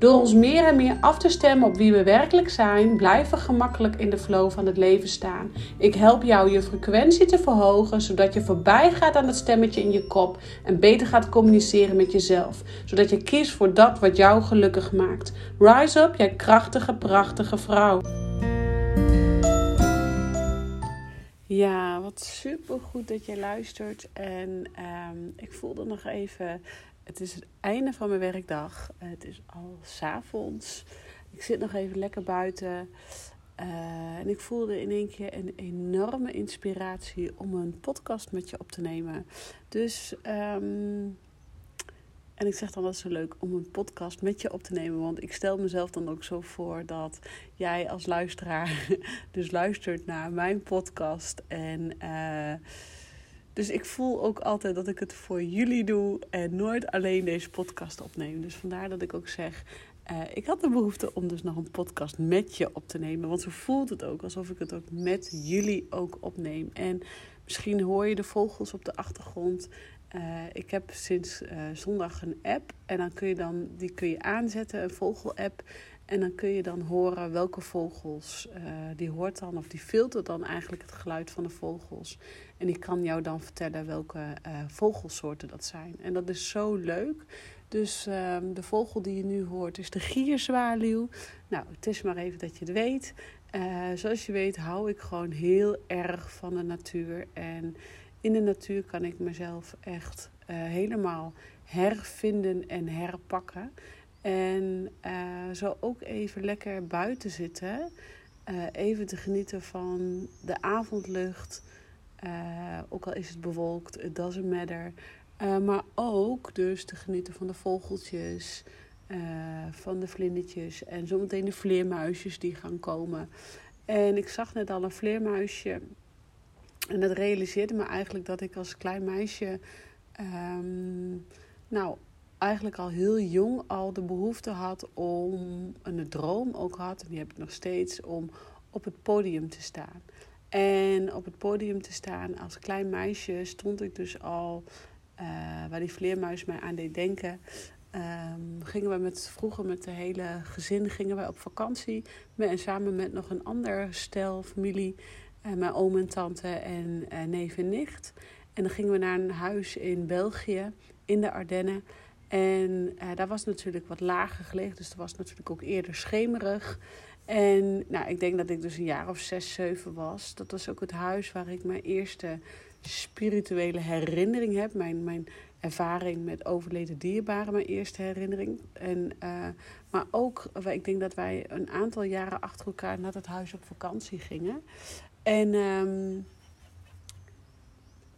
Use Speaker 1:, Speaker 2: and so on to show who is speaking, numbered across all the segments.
Speaker 1: Door ons meer en meer af te stemmen op wie we werkelijk zijn, blijven we gemakkelijk in de flow van het leven staan. Ik help jou je frequentie te verhogen, zodat je voorbij gaat aan het stemmetje in je kop en beter gaat communiceren met jezelf, zodat je kiest voor dat wat jou gelukkig maakt. Rise up, jij krachtige, prachtige vrouw. Ja, wat super goed dat je luistert. En um, ik voelde nog even. Het is het einde van mijn werkdag. Het is al s'avonds. Ik zit nog even lekker buiten. Uh, en ik voelde in één keer een enorme inspiratie om een podcast met je op te nemen. Dus um, en ik zeg dan dat zo leuk om een podcast met je op te nemen. Want ik stel mezelf dan ook zo voor dat jij als luisteraar dus luistert naar mijn podcast. En uh, dus ik voel ook altijd dat ik het voor jullie doe en nooit alleen deze podcast opneem. Dus vandaar dat ik ook zeg. Uh, ik had de behoefte om dus nog een podcast met je op te nemen. Want zo voelt het ook alsof ik het ook met jullie ook opneem. En misschien hoor je de vogels op de achtergrond. Uh, ik heb sinds uh, zondag een app en dan kun je dan die kun je aanzetten, een vogel-app. En dan kun je dan horen welke vogels uh, die hoort dan, of die filtert dan eigenlijk het geluid van de vogels. En die kan jou dan vertellen welke vogelsoorten dat zijn. En dat is zo leuk. Dus ehm, de vogel die je nu hoort is de gierzwaluw. Nou, het is maar even dat je het weet. zoals je weet hou ik gewoon heel erg van de natuur. En in de natuur kan ik mezelf echt uh, helemaal hervinden en herpakken. En uh, zo ook even lekker buiten zitten. Uh, even te genieten van de avondlucht. ook al is het bewolkt, it doesn't matter. maar ook dus te genieten van de vogeltjes, van de vlindertjes en zometeen de vleermuisjes die gaan komen. En ik zag net al een vleermuisje en dat realiseerde me eigenlijk dat ik als klein meisje, um, nou, eigenlijk al heel jong al de behoefte had om, een droom ook had, en die heb ik nog steeds, om op het podium te staan. En op het podium te staan als klein meisje stond ik dus al, uh, waar die vleermuis mij aan deed denken, Um, gingen we met, vroeger met de hele gezin gingen we op vakantie. Met, en samen met nog een ander stel, familie. Uh, mijn oom en tante en uh, neef en nicht. En dan gingen we naar een huis in België, in de Ardennen. En uh, daar was natuurlijk wat lager gelegen, dus het was natuurlijk ook eerder schemerig. En nou, ik denk dat ik dus een jaar of zes, zeven was. Dat was ook het huis waar ik mijn eerste spirituele herinnering heb. Mijn, mijn ervaring met overleden dierbaren, mijn eerste herinnering. En, uh, maar ook, ik denk dat wij een aantal jaren achter elkaar naar dat huis op vakantie gingen. En um,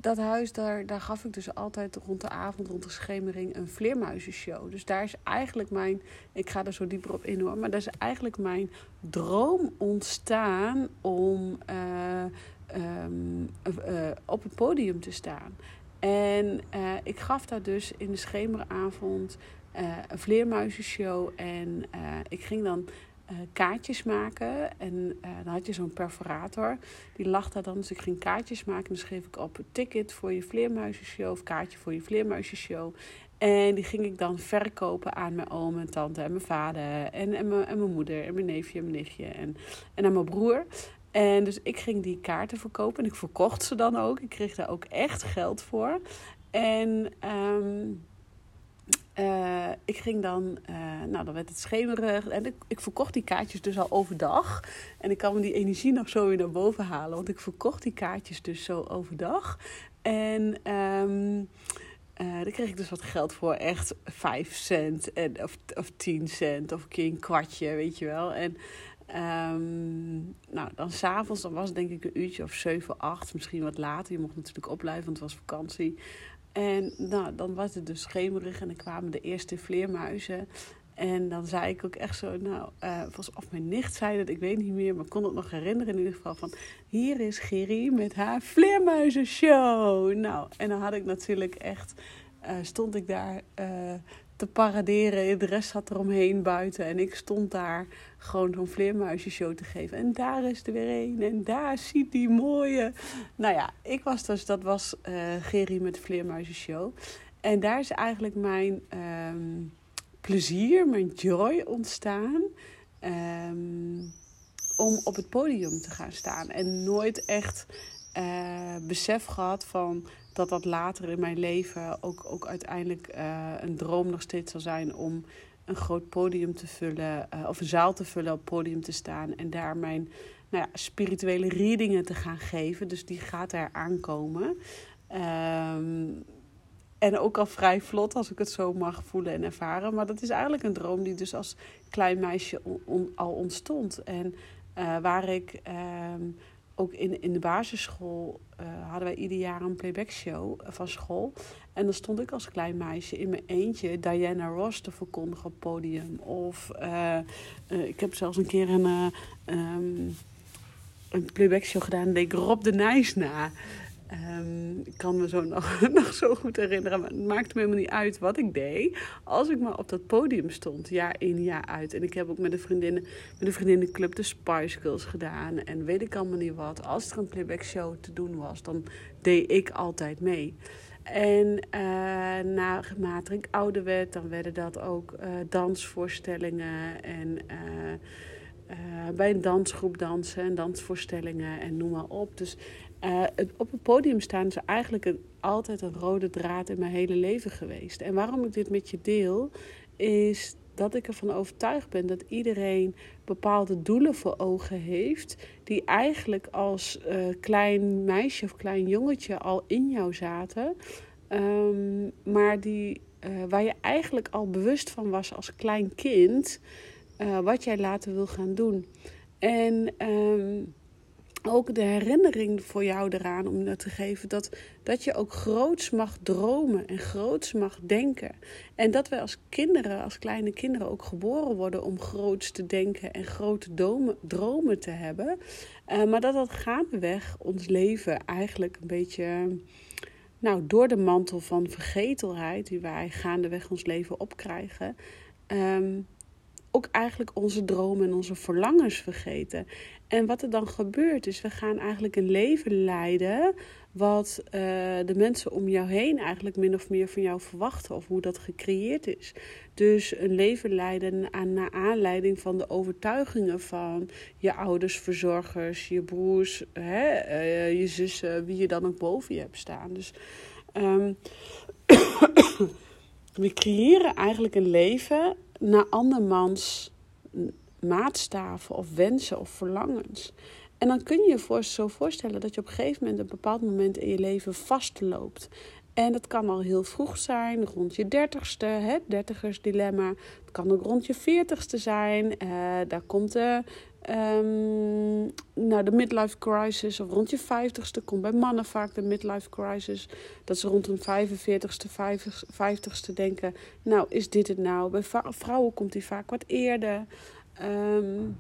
Speaker 1: dat huis, daar, daar gaf ik dus altijd rond de avond, rond de schemering, een vleermuizenshow. Dus daar is eigenlijk mijn, ik ga er zo dieper op in hoor, maar daar is eigenlijk mijn droom ontstaan om uh, um, uh, op het podium te staan. En ik gaf daar dus in de schemeravond een vleermuizenshow. En ik ging dan uh, kaartjes maken. En uh, dan had je zo'n perforator. Die lag daar dan. Dus ik ging kaartjes maken. En dan schreef ik op ticket voor je vleermuizenshow. Of kaartje voor je vleermuizenshow. En die ging ik dan verkopen aan mijn oom en tante en mijn vader. En, en, mijn, en mijn moeder en mijn neefje en mijn nichtje. En, en aan mijn broer. En dus ik ging die kaarten verkopen. En ik verkocht ze dan ook. Ik kreeg daar ook echt geld voor. En... Um, uh, ik ging dan, uh, nou dan werd het schemerig en ik, ik, verkocht die kaartjes dus al overdag. En ik kan me die energie nog zo weer naar boven halen, want ik verkocht die kaartjes dus zo overdag. En um, uh, daar kreeg ik dus wat geld voor, echt 5 cent en, of, of 10 cent of een keer een kwartje, weet je wel. En Um, nou, dan s'avonds, dan was het denk ik een uurtje of 7, 8, misschien wat later. Je mocht natuurlijk opblijven, want het was vakantie. En nou, dan was het dus schemerig en dan kwamen de eerste vleermuizen. En dan zei ik ook echt zo, nou, uh, of mijn nicht zei dat, ik weet niet meer, maar kon het nog herinneren in ieder geval van, hier is Gerry met haar vleermuizenshow. Nou, en dan had ik natuurlijk echt, uh, stond ik daar uh, te paraderen, de rest zat eromheen buiten en ik stond daar gewoon zo'n vleermuizenshow te geven. En daar is er weer een en daar ziet die mooie. Nou ja, ik was dus, dat was Gerry met de vleermuizenshow. En daar is eigenlijk mijn... Um, plezier, mijn joy ontstaan. Um, om op het podium te gaan staan. En nooit echt uh, besef gehad van dat dat later in mijn leven ook, ook uiteindelijk uh, een droom nog steeds zal zijn om een groot podium te vullen. Uh, of een zaal te vullen, op podium te staan. En daar mijn nou ja, spirituele readingen te gaan geven. Dus die gaat er aankomen. Um, en ook al vrij vlot, als ik het zo mag voelen en ervaren. Maar dat is eigenlijk een droom die dus als klein meisje al ontstond. En uh, waar ik uh, ook in, in de basisschool uh, hadden wij ieder jaar een playback show van school. En dan stond ik als klein meisje in mijn eentje Diana Ross te verkondigen op het podium. Of uh, ik heb zelfs een keer een, um, een playback show gedaan, deed ik Rob de Nijs na. Um, ik kan me zo nog, zo goed herinneren, maar het maakte me helemaal niet uit wat ik deed. Als ik maar op dat podium stond, jaar in, jaar uit. En ik heb ook met de vriendinnen, met de vriendinnenclub de Spice Girls gedaan. En weet ik allemaal niet wat. Als er een playback show te doen was, dan deed ik altijd mee. En uh, naarmate ik ouder werd, dan werden dat ook uh, dansvoorstellingen en... Uh, bij een dansgroep dansen en dansvoorstellingen en noem maar op. Dus het, op het podium staan is eigenlijk altijd een rode draad in mijn hele leven geweest. En waarom ik dit met je deel, is dat ik ervan overtuigd ben dat iedereen bepaalde doelen voor ogen heeft, die eigenlijk als uh, klein meisje of klein jongetje al in jou zaten, um, maar die, waar je eigenlijk al bewust van was als klein kind wat jij later wil gaan doen. En um, ook de herinnering voor jou eraan om dat te geven dat, dat je ook groots mag dromen en groots mag denken. En dat wij als kinderen, als kleine kinderen ook geboren worden om groots te denken en grote dromen, dromen te hebben. Uh, maar dat dat gaandeweg ons leven eigenlijk een beetje nou, door de mantel van vergetelheid die wij gaandeweg ons leven opkrijgen, um, ook eigenlijk onze dromen en onze verlangens vergeten. En wat er dan gebeurt is, we gaan eigenlijk een leven leiden wat uh, de mensen om jou heen eigenlijk min of meer van jou verwachten of hoe dat gecreëerd is. Dus een leven leiden aan, naar aanleiding van de overtuigingen van je ouders, verzorgers, je broers, hè, uh, je zussen, wie je dan ook boven je hebt staan. Dus um, we creëren eigenlijk een leven naar andermans maatstaven of wensen of verlangens. En dan kun je je zo voorstellen dat je op een gegeven moment een bepaald moment in je leven vastloopt. En dat kan al heel vroeg zijn, rond je dertigste, het dertigersdilemma. Het kan ook rond je veertigste zijn. Uh, daar komt de, um, nou, de midlife crisis. Of rond je vijftigste komt bij mannen vaak de midlife crisis. Dat ze rond hun 45ste, 50ste denken... nou, is dit het nou? Bij vrouwen komt die vaak wat eerder. Um,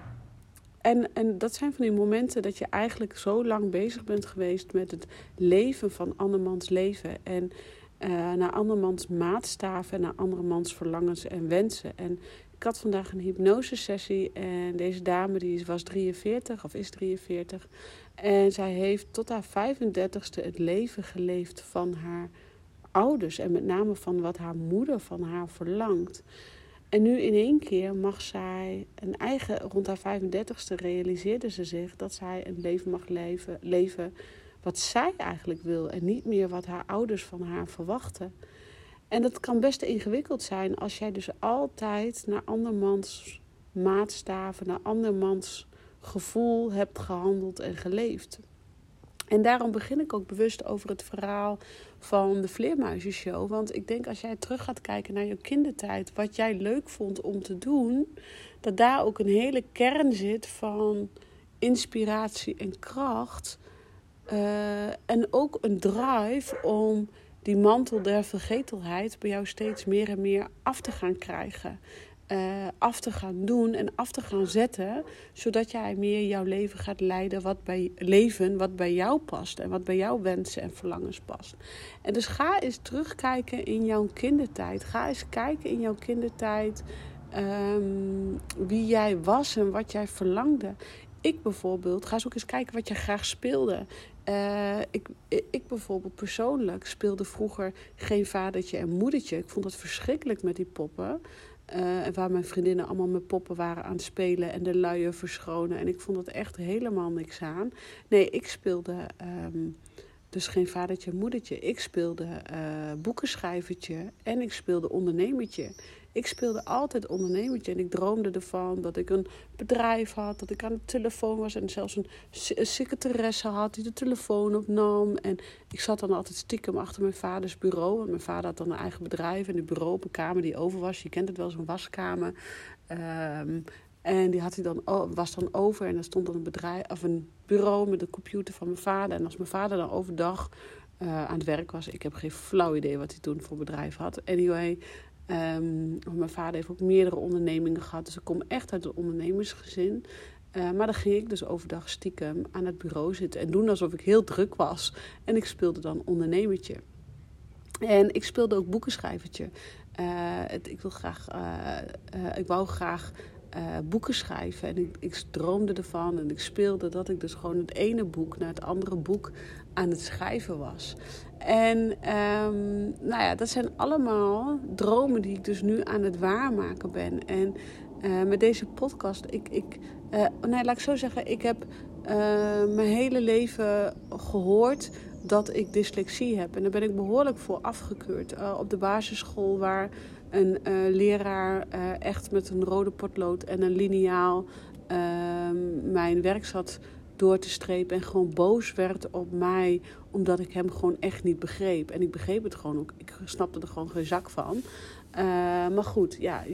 Speaker 1: en, en dat zijn van die momenten dat je eigenlijk zo lang bezig bent geweest met het leven van andermans leven. En uh, naar andermans maatstaven, naar andermans verlangens en wensen. En ik had vandaag een hypnosesessie en deze dame die was 43 of is 43. En zij heeft tot haar 35ste het leven geleefd van haar ouders. En met name van wat haar moeder van haar verlangt. En nu in één keer mag zij een eigen, rond haar 35ste realiseerde ze zich dat zij een leven mag leven, leven wat zij eigenlijk wil en niet meer wat haar ouders van haar verwachten. En dat kan best ingewikkeld zijn als jij dus altijd naar andermans maatstaven, naar andermans gevoel hebt gehandeld en geleefd. En daarom begin ik ook bewust over het verhaal van de Vleermuizenshow. Want ik denk als jij terug gaat kijken naar je kindertijd, wat jij leuk vond om te doen, dat daar ook een hele kern zit van inspiratie en kracht. Uh, en ook een drive om die mantel der vergetelheid bij jou steeds meer en meer af te gaan krijgen. Uh, af te gaan doen en af te gaan zetten, zodat jij meer jouw leven gaat leiden wat bij leven wat bij jou past en wat bij jouw wensen en verlangens past. En dus ga eens terugkijken in jouw kindertijd. Ga eens kijken in jouw kindertijd um, wie jij was en wat jij verlangde. Ik bijvoorbeeld, ga eens ook eens kijken wat je graag speelde. Uh, ik, ik bijvoorbeeld persoonlijk speelde vroeger geen vadertje en moedertje. Ik vond het verschrikkelijk met die poppen. Uh, waar mijn vriendinnen allemaal met poppen waren aan het spelen en de luien verschonen. En ik vond het echt helemaal niks aan. Nee, ik speelde um, dus geen vadertje en moedertje. Ik speelde uh, boekenschrijvertje en ik speelde ondernemertje. Ik speelde altijd ondernemertje en ik droomde ervan dat ik een bedrijf had, dat ik aan de telefoon was en zelfs een, secretaresse had die de telefoon opnam. En ik zat dan altijd stiekem achter mijn vaders bureau, mijn vader had dan een eigen bedrijf en een bureau op een kamer die over was. Je kent het wel, zo'n waskamer. Um, en die had hij dan, was dan over en er stond dan een bedrijf of een bureau met de computer van mijn vader. En als mijn vader dan overdag uh, aan het werk was, ik heb geen flauw idee wat hij toen voor bedrijf had. Anyway, Um, mijn vader heeft ook meerdere ondernemingen gehad. Dus ik kom echt uit een ondernemersgezin. Uh, maar dan ging ik dus overdag stiekem aan het bureau zitten en doen alsof ik heel druk was. En ik speelde dan ondernemertje. En ik speelde ook boekenschrijvertje. Uh, het, ik, wil graag, ik wou graag boeken schrijven. En ik, droomde ervan en ik speelde dat ik dus gewoon het ene boek naar het andere boek aan het schrijven was. En um, nou ja, dat zijn allemaal dromen die ik dus nu aan het waarmaken ben. En uh, met deze podcast, ik, ik, uh, nee, laat ik zo zeggen, ik heb mijn hele leven gehoord dat ik dyslexie heb. En daar ben ik behoorlijk voor afgekeurd. op de basisschool waar een leraar echt met een rode potlood en een liniaal ehm, mijn werk zat door te strepen en gewoon boos werd op mij omdat ik hem gewoon echt niet begreep. En ik begreep het gewoon ook. Ik snapte er gewoon geen zak van. Uh, maar goed, ja,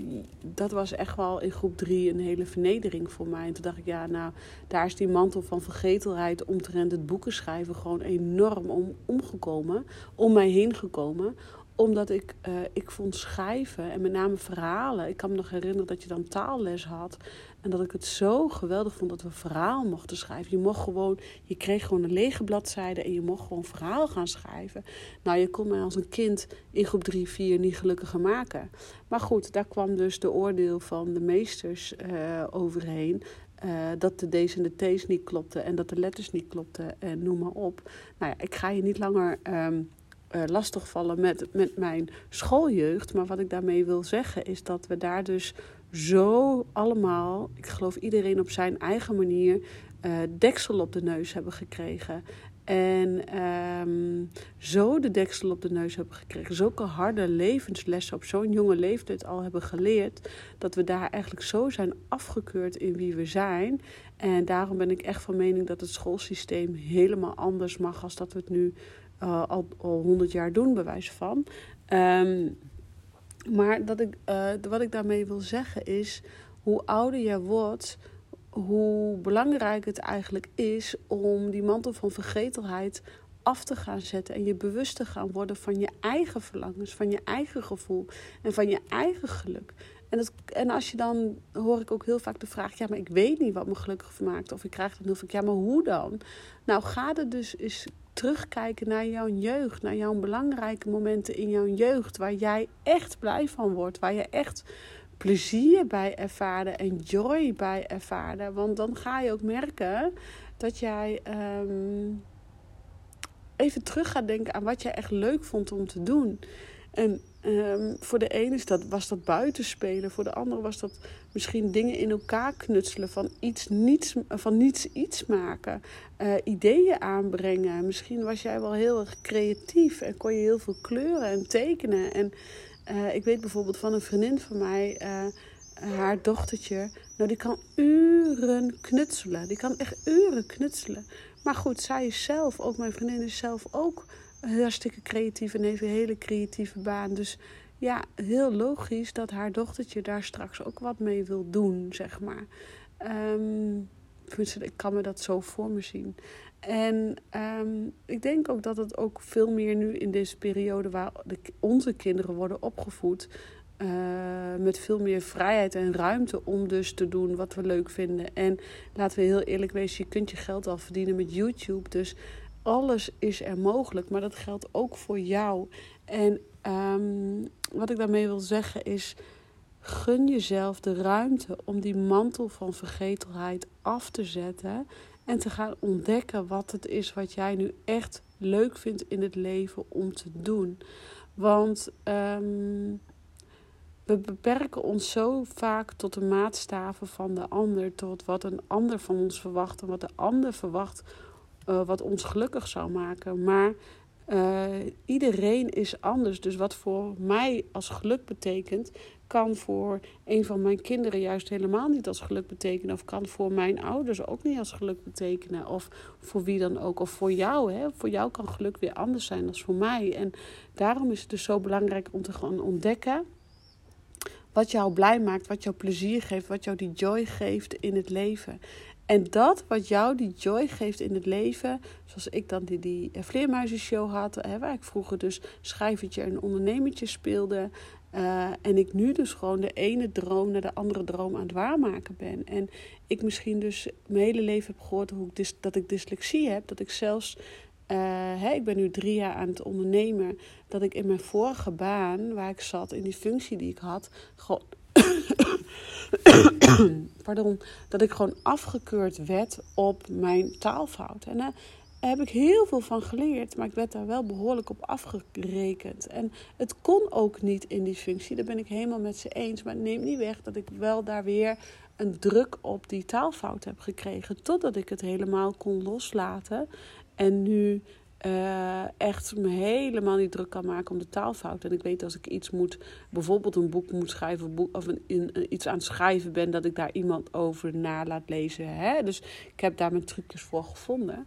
Speaker 1: dat was echt wel in groep drie een hele vernedering voor mij. En toen dacht ik, ja, nou, daar is die mantel van vergetelheid omtrent het boeken schrijven gewoon enorm om, omgekomen, om mij heen gekomen omdat ik, uh, ik vond schrijven en met name verhalen. Ik kan me nog herinneren dat je dan taalles had. En dat ik het zo geweldig vond dat we verhaal mochten schrijven. Je mocht gewoon, je kreeg gewoon een lege bladzijde en je mocht gewoon verhaal gaan schrijven. Nou, je kon mij als een kind in groep 3, 4 niet gelukkiger maken. Maar goed, daar kwam dus de oordeel van de meesters uh, overheen. Uh, dat de D's en de T's niet klopten en dat de letters niet klopten en noem maar op. Nou ja, ik ga je niet langer um, uh, lastigvallen met, met mijn schooljeugd. Maar wat ik daarmee wil zeggen is dat we daar dus zo allemaal, ik geloof iedereen op zijn eigen manier, uh, deksel op de neus hebben gekregen. En um, zo de deksel op de neus hebben gekregen. Zulke harde levenslessen op zo'n jonge leeftijd al hebben geleerd. Dat we daar eigenlijk zo zijn afgekeurd in wie we zijn. En daarom ben ik echt van mening dat het schoolsysteem helemaal anders mag als dat we het nu uh, al honderd jaar doen, bij wijze van. Um, maar dat ik, uh, wat ik daarmee wil zeggen is, hoe ouder je wordt, hoe belangrijk het eigenlijk is om die mantel van vergetelheid af te gaan zetten en je bewust te gaan worden van je eigen verlangens, van je eigen gevoel en van je eigen geluk. En, dat, en als je dan, hoor ik ook heel vaak de vraag, ja, maar ik weet niet wat me gelukkig maakt. Of ik krijg dan heel vaak, ja, maar hoe dan? Nou, ga er dus eens terugkijken naar jouw jeugd, naar jouw belangrijke momenten in jouw jeugd, waar jij echt blij van wordt, waar je echt plezier bij ervaarde en joy bij ervaarde. Want dan ga je ook merken dat jij um, even terug gaat denken aan wat jij echt leuk vond om te doen. En um, voor de ene is dat, was dat buitenspelen. Voor de andere was dat misschien dingen in elkaar knutselen. Van, iets niets, van niets iets maken. Uh, ideeën aanbrengen. Misschien was jij wel heel erg creatief. En kon je heel veel kleuren en tekenen. En uh, ik weet bijvoorbeeld van een vriendin van mij... Uh, haar dochtertje, nou die kan uren knutselen. Die kan echt uren knutselen. Maar goed, zij is zelf, ook mijn vriendin is zelf ook hartstikke creatief en heeft een hele creatieve baan. Dus ja, heel logisch dat haar dochtertje daar straks ook wat mee wil doen, zeg maar. Um, ik kan me dat zo voor me zien. En um, ik denk ook dat het ook veel meer nu in deze periode waar onze kinderen worden opgevoed. Uh, met veel meer vrijheid en ruimte om dus te doen wat we leuk vinden. En laten we heel eerlijk wezen, je kunt je geld al verdienen met YouTube. Dus alles is er mogelijk, maar dat geldt ook voor jou. En um, wat ik daarmee wil zeggen is: gun jezelf de ruimte om die mantel van vergetelheid af te zetten en te gaan ontdekken wat het is wat jij nu echt leuk vindt in het leven om te doen. Want um, we beperken ons zo vaak tot de maatstaven van de ander, tot wat een ander van ons verwacht en wat de ander verwacht, uh, wat ons gelukkig zou maken. Maar uh, iedereen is anders. Dus wat voor mij als geluk betekent, kan voor een van mijn kinderen juist helemaal niet als geluk betekenen. Of kan voor mijn ouders ook niet als geluk betekenen. Of voor wie dan ook. Of voor jou. Hè? Voor jou kan geluk weer anders zijn dan voor mij. En daarom is het dus zo belangrijk om te gaan ontdekken. Wat jou blij maakt, wat jou plezier geeft, wat jou die joy geeft in het leven. En dat wat jou die joy geeft in het leven, zoals ik dan die, die vleermuizenshow had, hè, waar ik vroeger dus schrijvertje en ondernemertje speelde. Uh, en ik nu dus gewoon de ene droom naar de andere droom aan het waarmaken ben. En ik misschien dus mijn hele leven heb gehoord hoe ik dat ik dyslexie heb. Dat ik zelfs, uh, hè, ik ben nu drie jaar aan het ondernemen. Dat ik in mijn vorige baan, waar ik zat, in die functie die ik had, gewoon pardon, dat ik gewoon afgekeurd werd op mijn taalfout. En daar heb ik heel veel van geleerd, maar ik werd daar wel behoorlijk op afgerekend. En het kon ook niet in die functie, daar ben ik helemaal met ze eens. Maar het neemt niet weg dat ik wel daar weer een druk op die taalfout heb gekregen. Totdat ik het helemaal kon loslaten. En nu uh, echt me helemaal niet druk kan maken om de taalfout. En ik weet als ik iets moet, bijvoorbeeld een boek moet schrijven of een, in, iets aan het schrijven ben, dat ik daar iemand over na laat lezen. Hè? Dus ik heb daar mijn trucjes voor gevonden.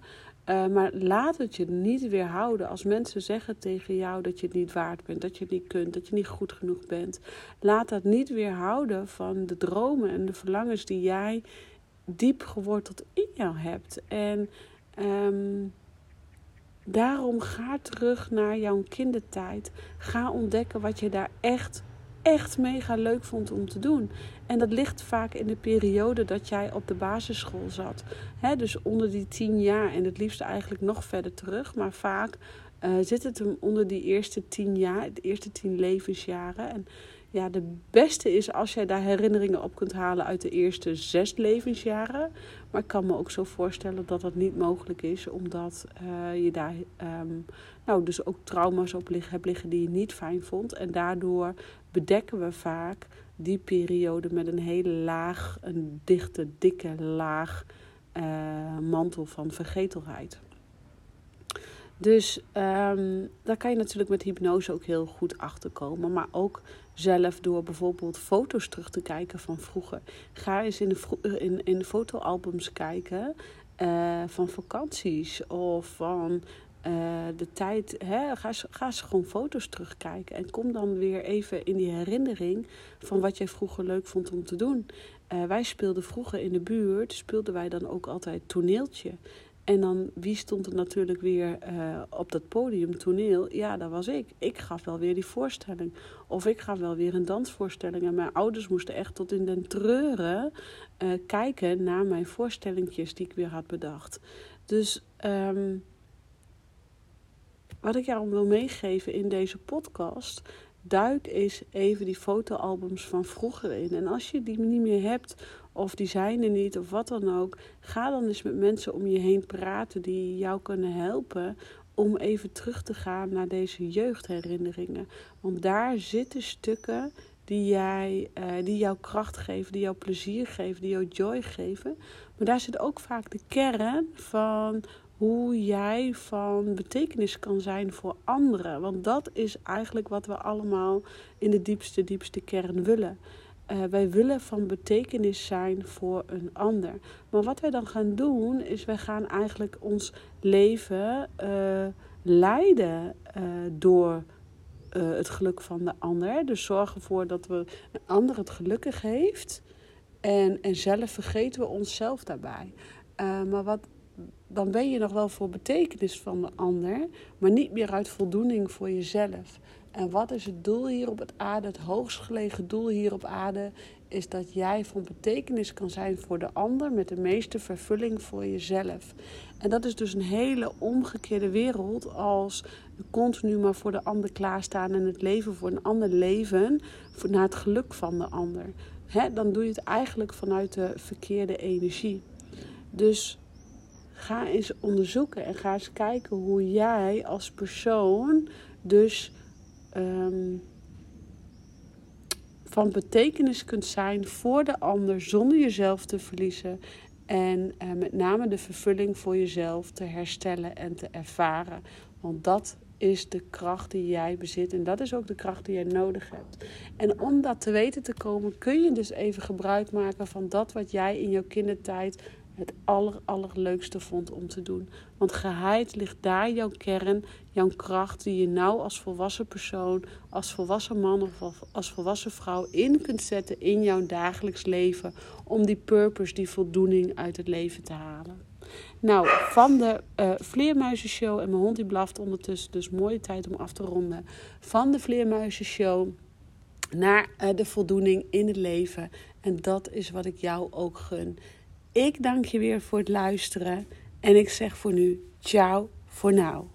Speaker 1: Uh, maar laat het je niet weerhouden als mensen zeggen tegen jou dat je het niet waard bent, dat je het niet kunt, dat je niet goed genoeg bent. Laat dat niet weerhouden van de dromen en de verlangens die jij diep geworteld in jou hebt. En um, Daarom ga terug naar jouw kindertijd. Ga ontdekken wat je daar echt, echt mega leuk vond om te doen. En dat ligt vaak in de periode dat jij op de basisschool zat. dus onder die tien jaar en het liefst eigenlijk nog verder terug. Maar vaak uh, zit het hem onder die eerste tien jaar, de eerste tien levensjaren. En ja, de beste is als jij daar herinneringen op kunt halen uit de eerste zes levensjaren. Maar ik kan me ook zo voorstellen dat dat niet mogelijk is, omdat uh, je daar um, nou, dus ook trauma's op hebt liggen die je niet fijn vond. En daardoor bedekken we vaak die periode met een hele laag, een dichte, dikke laag uh, mantel van vergetelheid. Dus um, daar kan je natuurlijk met hypnose ook heel goed achter komen. Maar ook zelf door bijvoorbeeld foto's terug te kijken van vroeger. Ga eens in de, in, in de fotoalbums kijken uh, van vakanties of van uh, de tijd. Hè, ga, ga eens gewoon foto's terugkijken. En kom dan weer even in die herinnering van wat jij vroeger leuk vond om te doen. Wij speelden vroeger in de buurt, speelden wij dan ook altijd toneeltje. En dan, wie stond er natuurlijk weer uh, op dat podium, toneel? Ja, dat was ik. Ik gaf wel weer die voorstelling. Of ik gaf wel weer een dansvoorstelling. En mijn ouders moesten echt tot in den treuren uh, kijken naar mijn voorstellingjes die ik weer had bedacht. Dus um, wat ik jou wil meegeven in deze podcast duik eens even die fotoalbums van vroeger in. En als je die niet meer hebt, of die zijn er niet, of wat dan ook, ga dan eens met mensen om je heen praten die jou kunnen helpen om even terug te gaan naar deze jeugdherinneringen. Want daar zitten stukken die, jij, uh, die jou kracht geven, die jou plezier geven, die jou joy geven. Maar daar zit ook vaak de kern van hoe jij van betekenis kan zijn voor anderen. Want dat is eigenlijk wat we allemaal in de diepste, diepste kern willen. Uh, wij willen van betekenis zijn voor een ander. Maar wat wij dan gaan doen, is wij gaan eigenlijk ons leven uh, leiden uh, door het geluk van de ander. Dus zorgen ervoor dat we een ander het gelukkig heeft. En, en zelf vergeten we onszelf daarbij. maar wat, dan ben je nog wel voor betekenis van de ander, maar niet meer uit voldoening voor jezelf. En wat is het doel hier op het aarde? Het hoogst gelegen doel hier op aarde is dat jij van betekenis kan zijn voor de ander met de meeste vervulling voor jezelf. En dat is dus een hele omgekeerde wereld als continu maar voor de ander klaarstaan en het leven voor een ander leven naar het geluk van de ander. dan doe je het eigenlijk vanuit de verkeerde energie. Dus ga eens onderzoeken en ga eens kijken hoe jij als persoon dus Ehm, van betekenis kunt zijn voor de ander zonder jezelf te verliezen. En uh, met name de vervulling voor jezelf te herstellen en te ervaren. Want dat is de kracht die jij bezit. En dat is ook de kracht die jij nodig hebt. En om dat te weten te komen, kun je dus even gebruik maken van dat wat jij in jouw kindertijd het aller, allerleukste vond om te doen. Want geheid ligt daar jouw kern, jouw kracht die je nou als volwassen persoon, als volwassen man of als volwassen vrouw in kunt zetten in jouw dagelijks leven. Om die purpose, die voldoening uit het leven te halen. Nou, van de uh, Vleermuizenshow, en mijn hond die blaft ondertussen, dus mooie tijd om af te ronden. Van de Vleermuizenshow naar uh, de voldoening in het leven. En dat is wat ik jou ook gun. Ik dank je weer voor het luisteren en ik zeg voor nu ciao voor nou.